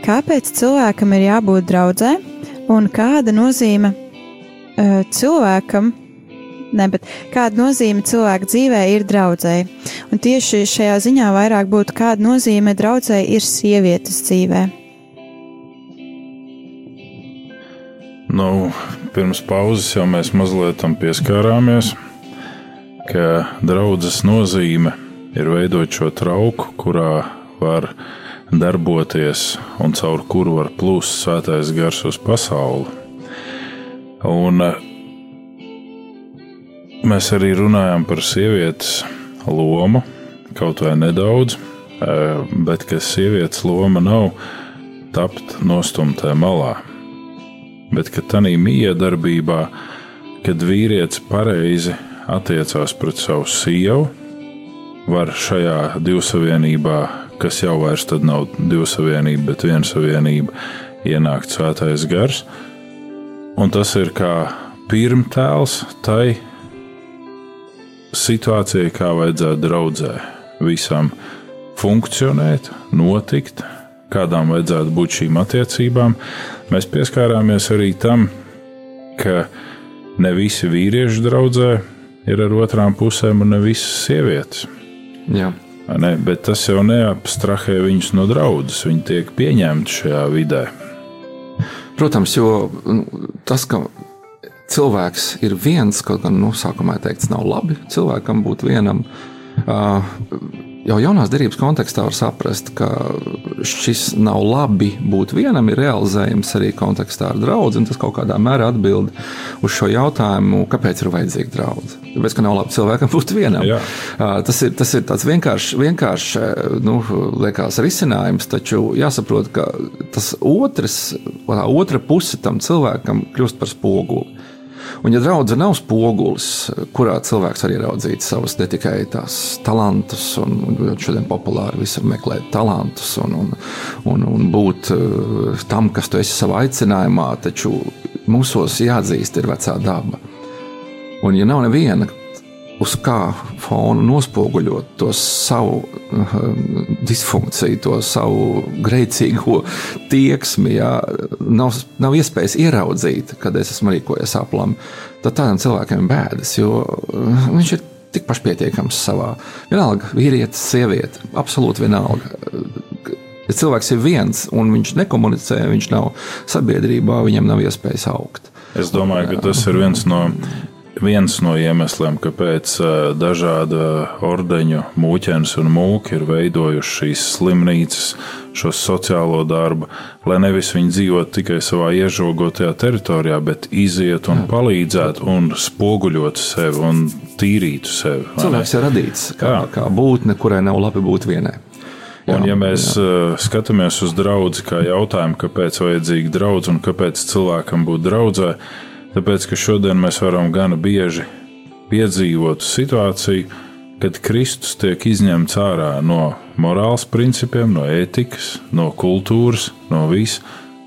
Kāpēc cilvēkam ir jābūt draudzē? Un kāda nozīme uh, cilvēkam, ne, bet kāda nozīme cilvēka dzīvē ir draudzēji. Un tieši šajā ziņā vairāk būtu kāda nozīme draudzēji ir sievietes dzīvē. Nu, pirms pauzes jau mēs mazliet tam pieskārāmies, ka draudzes nozīme ir veidot šo trauku, kurā var darboties un caur kuru var plūst svētais gars uz pasauli. Un eh, mēs arī runājam par sievietes lomu, kaut vai nedaudz, eh, bet ka sievietes loma nav tapt nostumtē malā. Bet ka tādā miedarbībā, kad vīrietis pareizi attiecās pret savu sievu, var šajā divsavienībā, kas jau vairs nav divsavienība, bet viensavienība, ienākt svētais gars. Un tas ir kā pirmtēls tai situācijai, kā vajadzētu draudzē visam funkcionēt, notikt, kādām vajadzētu būt šīm attiecībām. Mēs pieskārāmies arī tam, ka ne visi vīrieši draudzē ir ar otrām pusēm, un ne visas sievietes. Jā. Ne, bet tas jau neapstrahē viņus no draudzes. Viņi tiek pieņemti šajā vidē. Protams, jo nu, tas, ka cilvēks ir viens, kaut gan nu, sākumā teikts, nav labi cilvēkam būt vienam. Uh, jau jaunās derības kontekstā var saprast, ka šis nav labi būt vienam, ir realizējams arī kontekstā ar draugu. Tas kaut kādā mērā atbild uz šo jautājumu, kāpēc ir vajadzīga draudzene. Tāpēc, ka nav labi cilvēkam būt vienam. Jā. Tas ir, tas ir tāds vienkāršs, vienkārš, nu, liekas, risinājums, taču jāsaprot, ka tas otrs, otra puse tam cilvēkam kļūst par spoguli. Un, ja draudzene nav spogulis, kurā cilvēks var ieraudzīt savus ne tikai tās talantus, un šodien populāri visur meklēt talantus un, un, un, un būt uh, tam, kas tu esi savā aicinājumā, taču mūsos jāatzīst ir vecā daba. Un, ja nav neviena, uz kā fona nospoguļot to savu uh, disfunkciju, to savu grēcīgo tieksmi, ja nav, nav iespējas ieraudzīt, kad es esmu rīkojies aplam, tad tādam cilvēkam ir bēdas, jo uh, viņš ir tik pašpietiekams savā. Vienalga, vīrietis, sieviete, absolūti vienalga. Ja cilvēks ir viens un viņš nekomunicē, viņš nav sabiedrībā, viņam nav iespējas augt. Es domāju, ka tas ir viens no viens no iemesliem, kāpēc dažāda ordeņu mūķens un mūki ir veidojuši šīs slimnīcas, šo sociālo darbu, lai nevis viņi dzīvotu tikai savā iežogotajā teritorijā, bet iziet un palīdzētu un spoguļot sevi un tīrītu sevi. Cilvēks ir radīts kā, Jā. kā būtne, kurai nav labi būt vienai. Jā, un, ja mēs jā. skatāmies uz draugu kā jautājumu, kāpēc vajadzīga draudzene un kāpēc cilvēkam būt draudzē, Tāpēc, ka šodien mēs varam gana bieži piedzīvot situāciju, kad Kristus tiek izņemts ārā no morāles principiem, no ētikas, no kultūras, no visa,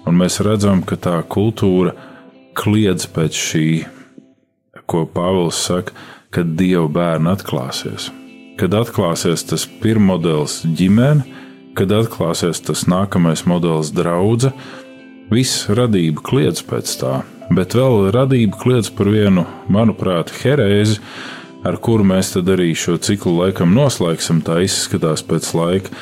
un mēs redzam, ka tā kultūra kliedz pēc šī, ko Pāvils saka, kad Dieva bērni atklāsies. Kad atklāsies tas pirmais ģimene, kad atklāsies tas nākamais modelis draudzene, viss radība kliedz pēc tā bet vēl radība kliedz par vienu, manuprāt, herēzi, ar kuru mēs tad arī šo ciklu laikam noslēgsim. Tā izskatās pēc laika.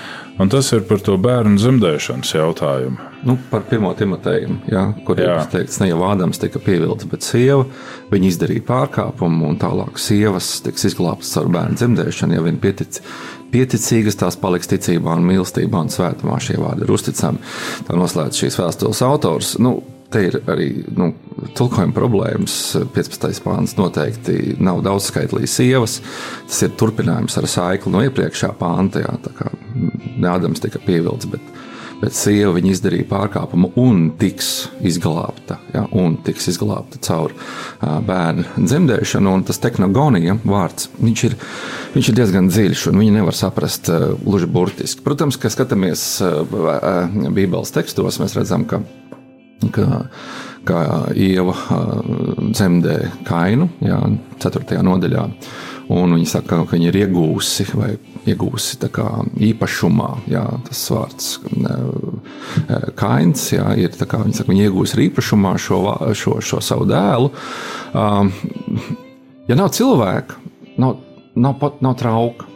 Un tas ir par to bērnu dzemdēšanas jautājumu. Nu, par pirmo Timoteju, ja, kur ir teikts, ne jau Ādams tika pievilkts, bet sieva. Viņa izdarīja pārkāpumu, un tālāk sievas tiks izglābtas ar bērnu dzemdēšanu. Ja viņa pietic, pieticīgas, tās paliks ticībā un mīlestībā un svētumā. Šie vārdi ir uzticami. Tā noslēdz šīs vēstules autors. Nu, Te ir arī nu, tulkojuma problēmas. 15. pāns noteikti nav daudz skaitlīs sievas. Tas ir turpinājums ar saikli no iepriekšējā pānta. Jā, tā kā Ādams tika pievilcis, bet, bet sieva viņa izdarīja pārkāpumu un tiks izglābta. Jā, un tiks izglābta caur bērnu dzemdēšanu. Tas tehnogonija vārds viņš ir, viņš ir diezgan dziļš un viņi nevar saprast gluži burtiski. Protams, ka skatāmies Bībeles tekstos, mēs redzam, ka ka, ka ieva dzemdē kainu, jā, 4. nodaļā. Un viņi saka, ka viņi ir iegūsi vai iegūsi īpašumā. Jā, tas vārds kains jā, ir. Kā, viņi saka, viņi iegūsi īpašumā šo, šo, šo savu dēlu. Ja nav cilvēka, nav, nav nav trauka,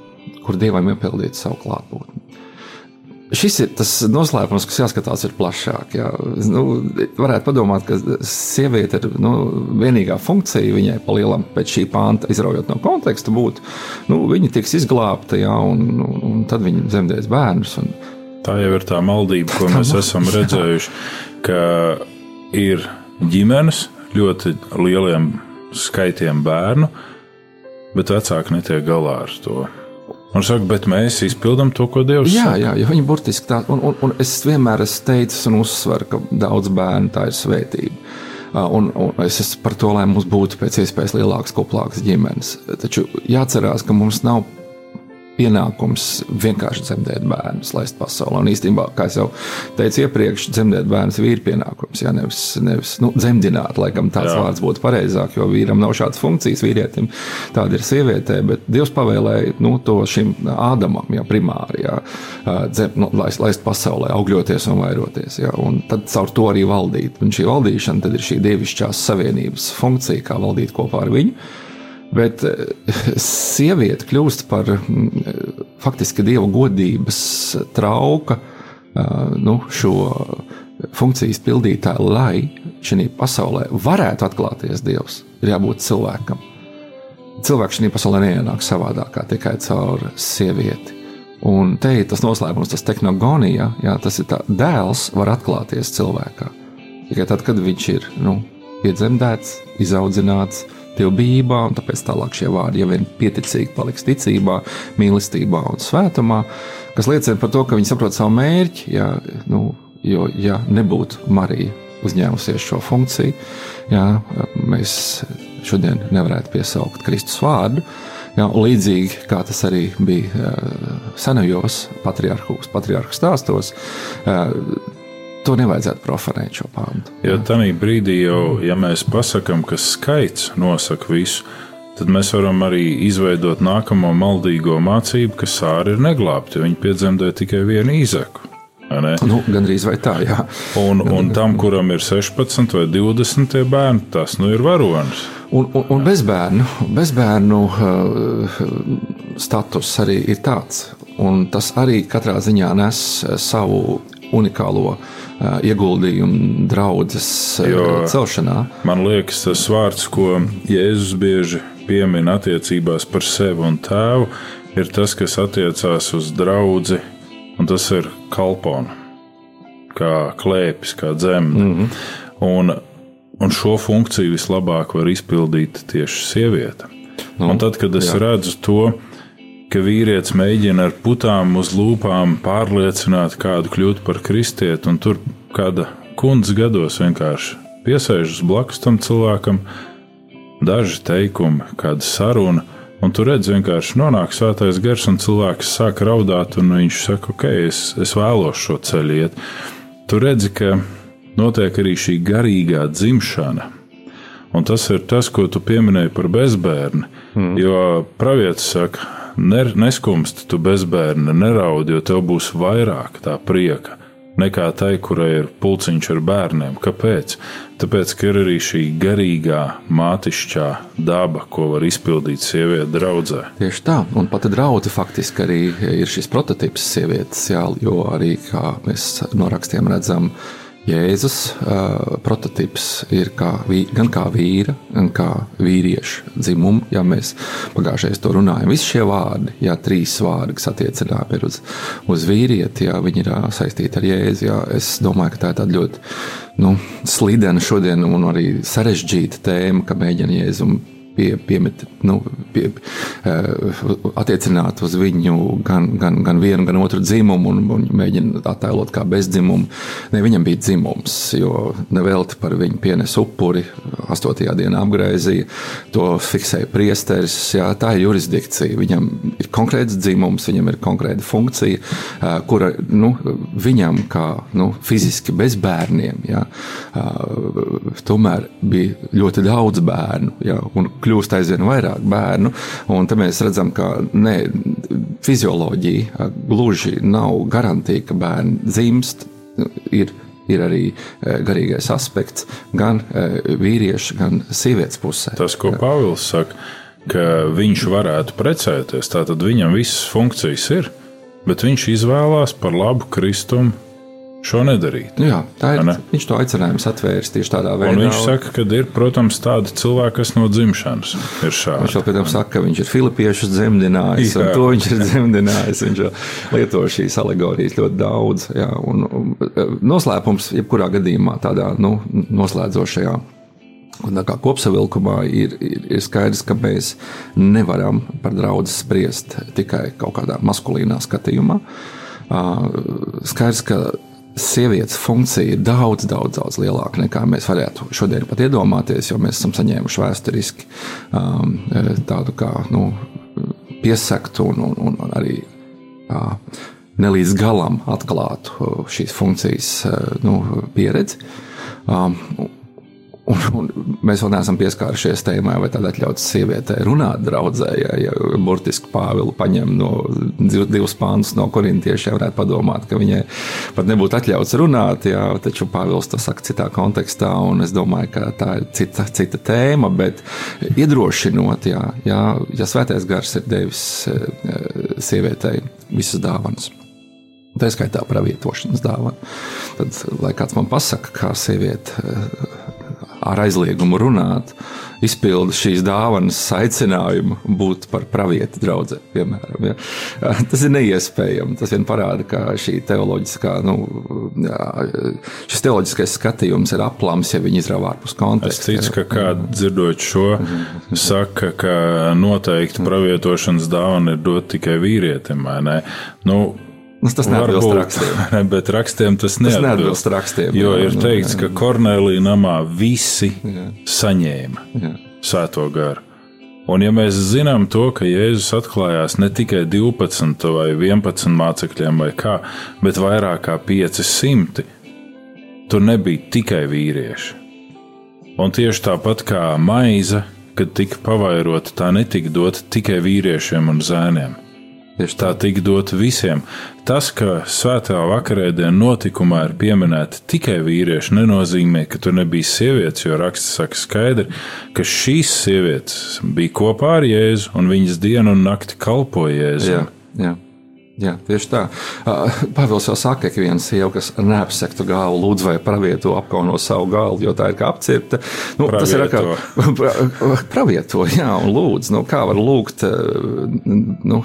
kur dievam iepildīt savu klātbūtni. Šis ir tas noslēpums, kas jāskatās ir plašāk. Jā. Nu, varētu padomāt, ka sieviete ir nu, vienīgā funkcija viņai palielam pēc šī panta, izraujot no konteksta, būtu, nu, viņa tiks izglābta, jā, un, un, un tad viņa dzemdēs bērnus. Un... Tā jau ir tā maldība, ko mēs esam redzējuši, ka ir ģimenes ļoti lieliem skaitiem bērnu, bet vecāki netiek galā ar to. Un saka, bet mēs izpildām to, ko Dievs jā, saka. Jā, jo viņi burtiski tā, un, un, un es vienmēr esmu teicis un uzsveru, ka daudz bērnu tā ir svētība. Un, un es esmu par to, lai mums būtu pēc iespējas lielākas, koplākas ģimenes. Taču jāatcerās, ka mums nav pienākums vienkārši dzemdēt bērnus, laist pasaulē. Un īstenībā, kā jau teicu iepriekš, dzemdēt bērnus ir pienākums. Jā, nevis, nevis nu, dzemdināt, laikam tāds jā. vārds būtu pareizāk, jo vīram nav šādas funkcijas, vīrietim tāda ir sievietē. Bet Dievs pavēlēja nu, to šim Ādamam, jā, primāri, jā, dzem, nu, laist, laist pasaulē, augļoties un vairoties. Jā, un tad caur to arī valdīt. Un šī valdīšana ir šī dievišķās savienības funkcija, kā valdīt kopā ar viņu. Bet eh, sieviete kļūst par mm, faktiski dieva godības trauka eh, nu, šo funkcijas pildītāju, lai šajā pasaulē varētu atklāties Dievs, ir jābūt cilvēkam. Cilvēks šajā pasaulē neienāk savādāk tikai caur sievieti. Un te ir tas noslēpums, tas tehnoloģija, jā, tas ir tā, dēls var atklāties cilvēkā. Tikai tad, kad viņš ir nu, piedzemdēts, izaudzināts, dievbijībā, un tāpēc tālāk šie vārdi jau vien pieticīgi paliks ticībā, mīlestībā un svētumā, kas liecina par to, ka viņi saprot savu mērķi. Jā, nu, jo, ja nebūtu Marija uzņēmusies šo funkciju, jā, mēs šodien nevarētu piesaukt Kristus vārdu. Jā, līdzīgi kā tas arī bija senajos patriarchos, patriarchu stāstos, to nevajadzētu profanēt šo pāntu. Jo tajā brīdī, jau, ja mēs pasakām, ka skaits nosaka visu, tad mēs varam arī izveidot nākamo maldīgo mācību, ka sāri ir neglābti. Viņi piedzemdē tikai vienu īzaku. Nu, Gan arī tā, jā. Un, un tam, kuram ir 16 vai 20 bērni, tas nu ir varonis. Un, un, un bezbērnu, bezbērnu uh, status arī ir tāds. Un tas arī katrā ziņā nes savu unikālo uh, ieguldījumu draudzes celšanā. Man liekas, tas vārds, ko Jēzus bieži piemin attiecībās par sevi un tēvu, ir tas, kas attiecās uz draugu, un tas ir kalpona, kā klēpis, kā dzemde. Mm -hmm. un, un šo funkciju vislabāk var izpildīt tieši sieviete. Nu, un tad, kad es jā. redzu to, ka vīrietis mēģina ar putām uz lūpām pārliecināt kādu kļūt par kristieti, un tur kāda kundze gados vienkārši piesēžas blakus tam cilvēkam, daži teikumi, kāda saruna. Un tur redz, vienkārši nonāk svētais gars, un cilvēks sāk raudāt, un viņš saka, ok, es, es vēlos šo ceļu iet. Tur redzi, ka notiek arī šī garīgā dzimšana. Un tas ir tas, ko tu pieminēji par bezbērnu. Mm. Jo pravietis saka, neskumst, tu bezbērni neraudi, jo tev būs vairāk tā prieka nekā tai, kurai ir pulciņš ar bērniem. Kāpēc? Tāpēc, ka ir arī šī garīgā, mātišķā daba, ko var izpildīt sieviete draudzē. Tieši tā, un pati draudzene faktiski arī ir šis prototyps sievietes, jā, jo arī, kā mēs no rakstiem redzam, Jēzus uh, prototyps ir kā, gan kā vīra, gan kā vīrieša dzimuma. Ja mēs pagājušajā to runājam, visi šie vārdi, jā, trīs vārdi, kas attiecinām uz, uz vīrieti, jā, viņi ir saistīti ar Jēzu. Jā, es domāju, ka tā ir tāda ļoti nu, slidena šodien un arī sarežģīta tēma, ka mēģina Jēzumu pie, piemet, nu, pie, uh, attiecināt uz viņu gan, gan, gan vienu, gan otru dzimumu un, un mēģina attēlot kā bezdzimumu. Ne, viņam bija dzimums, jo nevelti par viņu pienes upuri, 8. dienā apgaizīja, to fiksēja priesteris. Jā, tā ir jurisdikcija. Viņam ir konkrēts dzimums, viņam ir konkrēta funkcija, uh, kura nu, viņam, kā nu, fiziski bez bērniem, jā, uh, tomēr bija ļoti daudz bērnu. Jā, un kļūst aizvien vairāk bērnu. Un te mēs redzam, ka ne, fizioloģija gluži nav garantīva, ka bērni dzimst. Ir, ir arī e, garīgais aspekts gan e, vīriešu, gan sievietes pusē. Tas, ko Pāvils saka, ka viņš varētu precēties, tātad viņam visas funkcijas ir. bet viņš izvēlās par labu Kristum šo nedarīt. Jā, tā ir. Ne? Viņš to aicinājums atvērs tieši tādā veidā. Un viņš saka, ka ir, protams, tādi cilvēki, kas no dzimšanas ir Viņš šādi. vēl pēc tam saka, ka viņš ir filipiešu dzemdinājis, un Jā. to viņš ir dzemdinājis. Viņš jau lieto šīs alegorijas ļoti daudz. Jā, un, un noslēpums, jebkurā gadījumā, tādā nu, noslēdzošajā. Un kā kopsavilkumā ir, ir, ir skaidrs, ka mēs nevaram par draugu spriest tikai kaut kādā maskulīnā skatījumā. Skaidrs, ka sievietes funkcija ir daudz, daudz, daudz lielāka nekā mēs varētu šodien pat iedomāties, jo mēs esam saņēmuši vēsturiski um, tādu kā nu, piesaktu un, un, un arī uh, ne līdz galam atklātu šīs funkcijas uh, nu, pieredzi. Um, Un, un mēs vēl neesam pieskārušies tēmai, vai tādā atļauts sievietei runāt draudzē, ja, ja burtiski Pāvilu paņem no div- divus pānus no korintiešiem, varētu padomāt, ka viņai pat nebūtu atļauts runāt, jā, taču Pāvils to saka citā kontekstā, un es domāju, ka tā ir cita, cita tēma, bet iedrošinot, jā, jā, ja svētais gars ir devis eh, sievietei visas dāvanas. Tā ir skaitā pravietošanas dāvana. Tad, lai kāds man pasaka, kā sieviete eh, ar aizliegumu runāt, izpilda šīs dāvanas aicinājumu būt par pravieti draugu, piemēram. Ja. Tas ir neiespējami. Tas vien parāda, ka šī teoloģiskā, nu, šis teoloģiskais skatījums ir aplams, ja viņi izrāva ārpus Es konteksta. ticu, ka kāds dzirdot šo, saka, ka noteikti pravietošanas dāvana ir dot tikai vīrietim, vai ne? Nu, Nu, tas neatbilst varbūt, rakstiem. ne, Bet rakstiem tas Tas neatbilst. neatbilst rakstiem. Jo jā, ir nu, teikts, jā. ka Kornelija namā visi saņēma Jā. svēto garu. Un, ja mēs zinām to, ka Jēzus atklājās ne tikai 12 vai 11 mācekļiem, vai kā, bet vairāk kā 500, tur nebija tikai vīrieši. Un tieši tāpat kā maize, kad tika pavairota, tā netika dota tikai vīriešiem un zēniem. Tieši Tā tika dota visiem. Tas, ka svētā vakarēdienā notikumā ir pieminēti tikai vīrieši, nenozīmē, ka tur nebija sievietes, jo raksts saka skaidri, ka šīs sievietes bija kopā ar Jēzu un viņas dienu un nakti kalpoja Jēzu. Jā, jā. Jā, tieši tā. Pāvils jau saka, ka viena sieva, kas neapsektu galvu, lūdz vai pravieto apkauno savu galvu, jo tā ir kā apcirpta. Nu, tas ir kā pra- pravieto, jā, un lūdz. Nu, kā var lūgt, nu,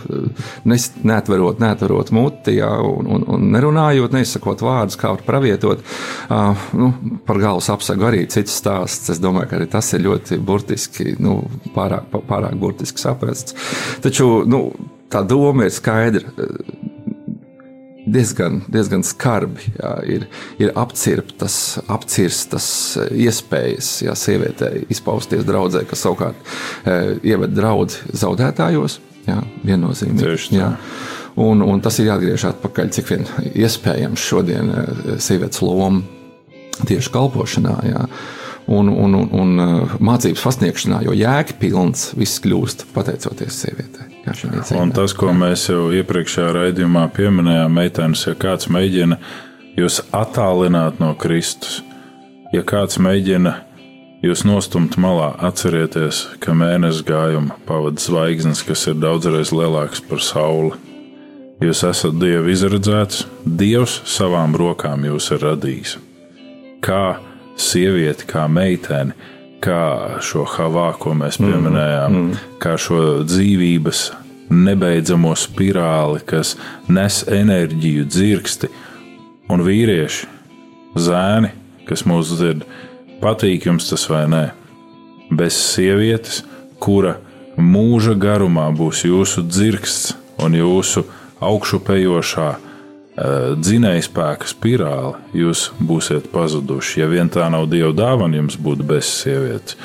nes, neatverot, neatverot muti, jā, un, un, un nerunājot, neizsakot vārdus, kā var pravietot. Uh, nu, par galvas apsagu arī cits stāsts. Es domāju, ka arī tas ir ļoti burtiski, nu, pārāk, pārāk burtiski saprasts. Taču, nu, tā doma ir skaidra. Diezgan, diezgan skarbi jā, ir, ir apcirptas, apcirstas iespējas, ja sievietei izpausties draudzē, kas savukārt e, ieved draugu zaudētājos. Jā, viennozīmīgi. Jā. Un, un tas ir jāatgriež atpakaļ, cik vien iespējams šodien e, sievietes loma tieši kalpošanā. Jā. Un, un, un, un uh, mācības pasniegšanā, jo jēga pilns viss kļūst pateicoties sievietei. Un tas, ko mēs jau iepriekšējā raidījumā pieminējām, meitenes, ja kāds mēģina jūs attālināt no Kristus, ja kāds mēģina jūs nostumt malā, atcerieties, ka mēnesis gājuma pavadīja zvaigznes, kas ir daudzreiz lielākas par sauli. Jūs esat Dieva izredzēts, Dievs savām rokām jūs ir radījis. Kā sievieti, kā meiteni, kā šo havā, ko mēs pieminējām, mm, mm. kā šo dzīvības nebeidzamo spirāli, kas nes enerģiju, dzirksti, un vīrieši, zēni, kas mūs dzird, patīk jums tas vai nē. Bez sievietes, kura mūža garumā būs jūsu dzirksts un jūsu augšupejošā dzinēja spēka spirāli, jūs būsiet pazuduši. Ja vien tā nav dieva dāvana, jums būtu bez sievietes.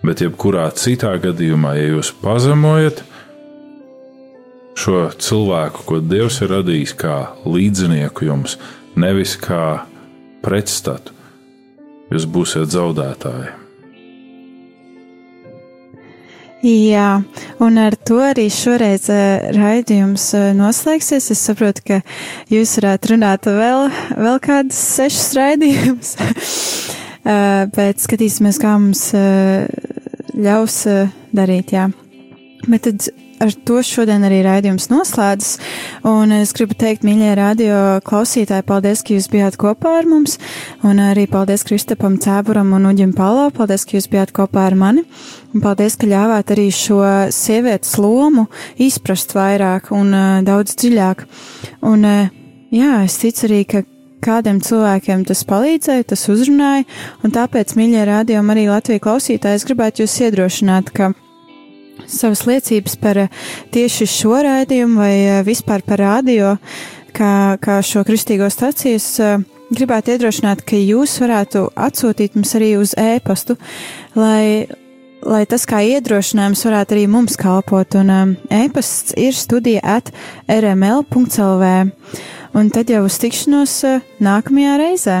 Bet, jebkurā citā gadījumā, ja jūs pazemojat šo cilvēku, ko Dievs ir radījis kā līdzinieku jums, nevis kā pretstatu, jūs būsiet zaudētāji. Jā, un ar to arī šoreiz uh, raidījums uh, noslēgsies. Es saprotu, ka jūs varētu runāt vēl, vēl kādus sešus raidījumus, uh, bet skatīsimies, kā mums ļaus darīt. Jā. Bet tad ar to šodien arī raidījums noslēdzas. Un es gribu teikt, mīļie radio klausītāji, paldies, ka jūs bijāt kopā ar mums. Un arī paldies Kristapam Cēburam un Uģim Palo. Paldies, ka jūs bijāt kopā ar mani. Un paldies, ka ļāvāt arī šo sievietes lomu izprast vairāk un uh, daudz dziļāk. Un, uh, jā, es ticu arī, ka kādiem cilvēkiem tas palīdzēja, tas uzrunāja, un tāpēc, mīļie rādījumi, arī Latvijas klausītāji, es gribētu jūs iedrošināt, ka savas liecības par eh, tieši šo raidījumu vai eh, vispār par radio, kā, kā šo kristīgo staciju, eh, gribētu iedrošināt, ka jūs varētu atsūtīt mums arī uz ēpastu, lai, lai tas kā iedrošinājums varētu arī mums kalpot, un ēpasts ir studija at rml.lv un tad jau uz tikšanos nākamajā reizē.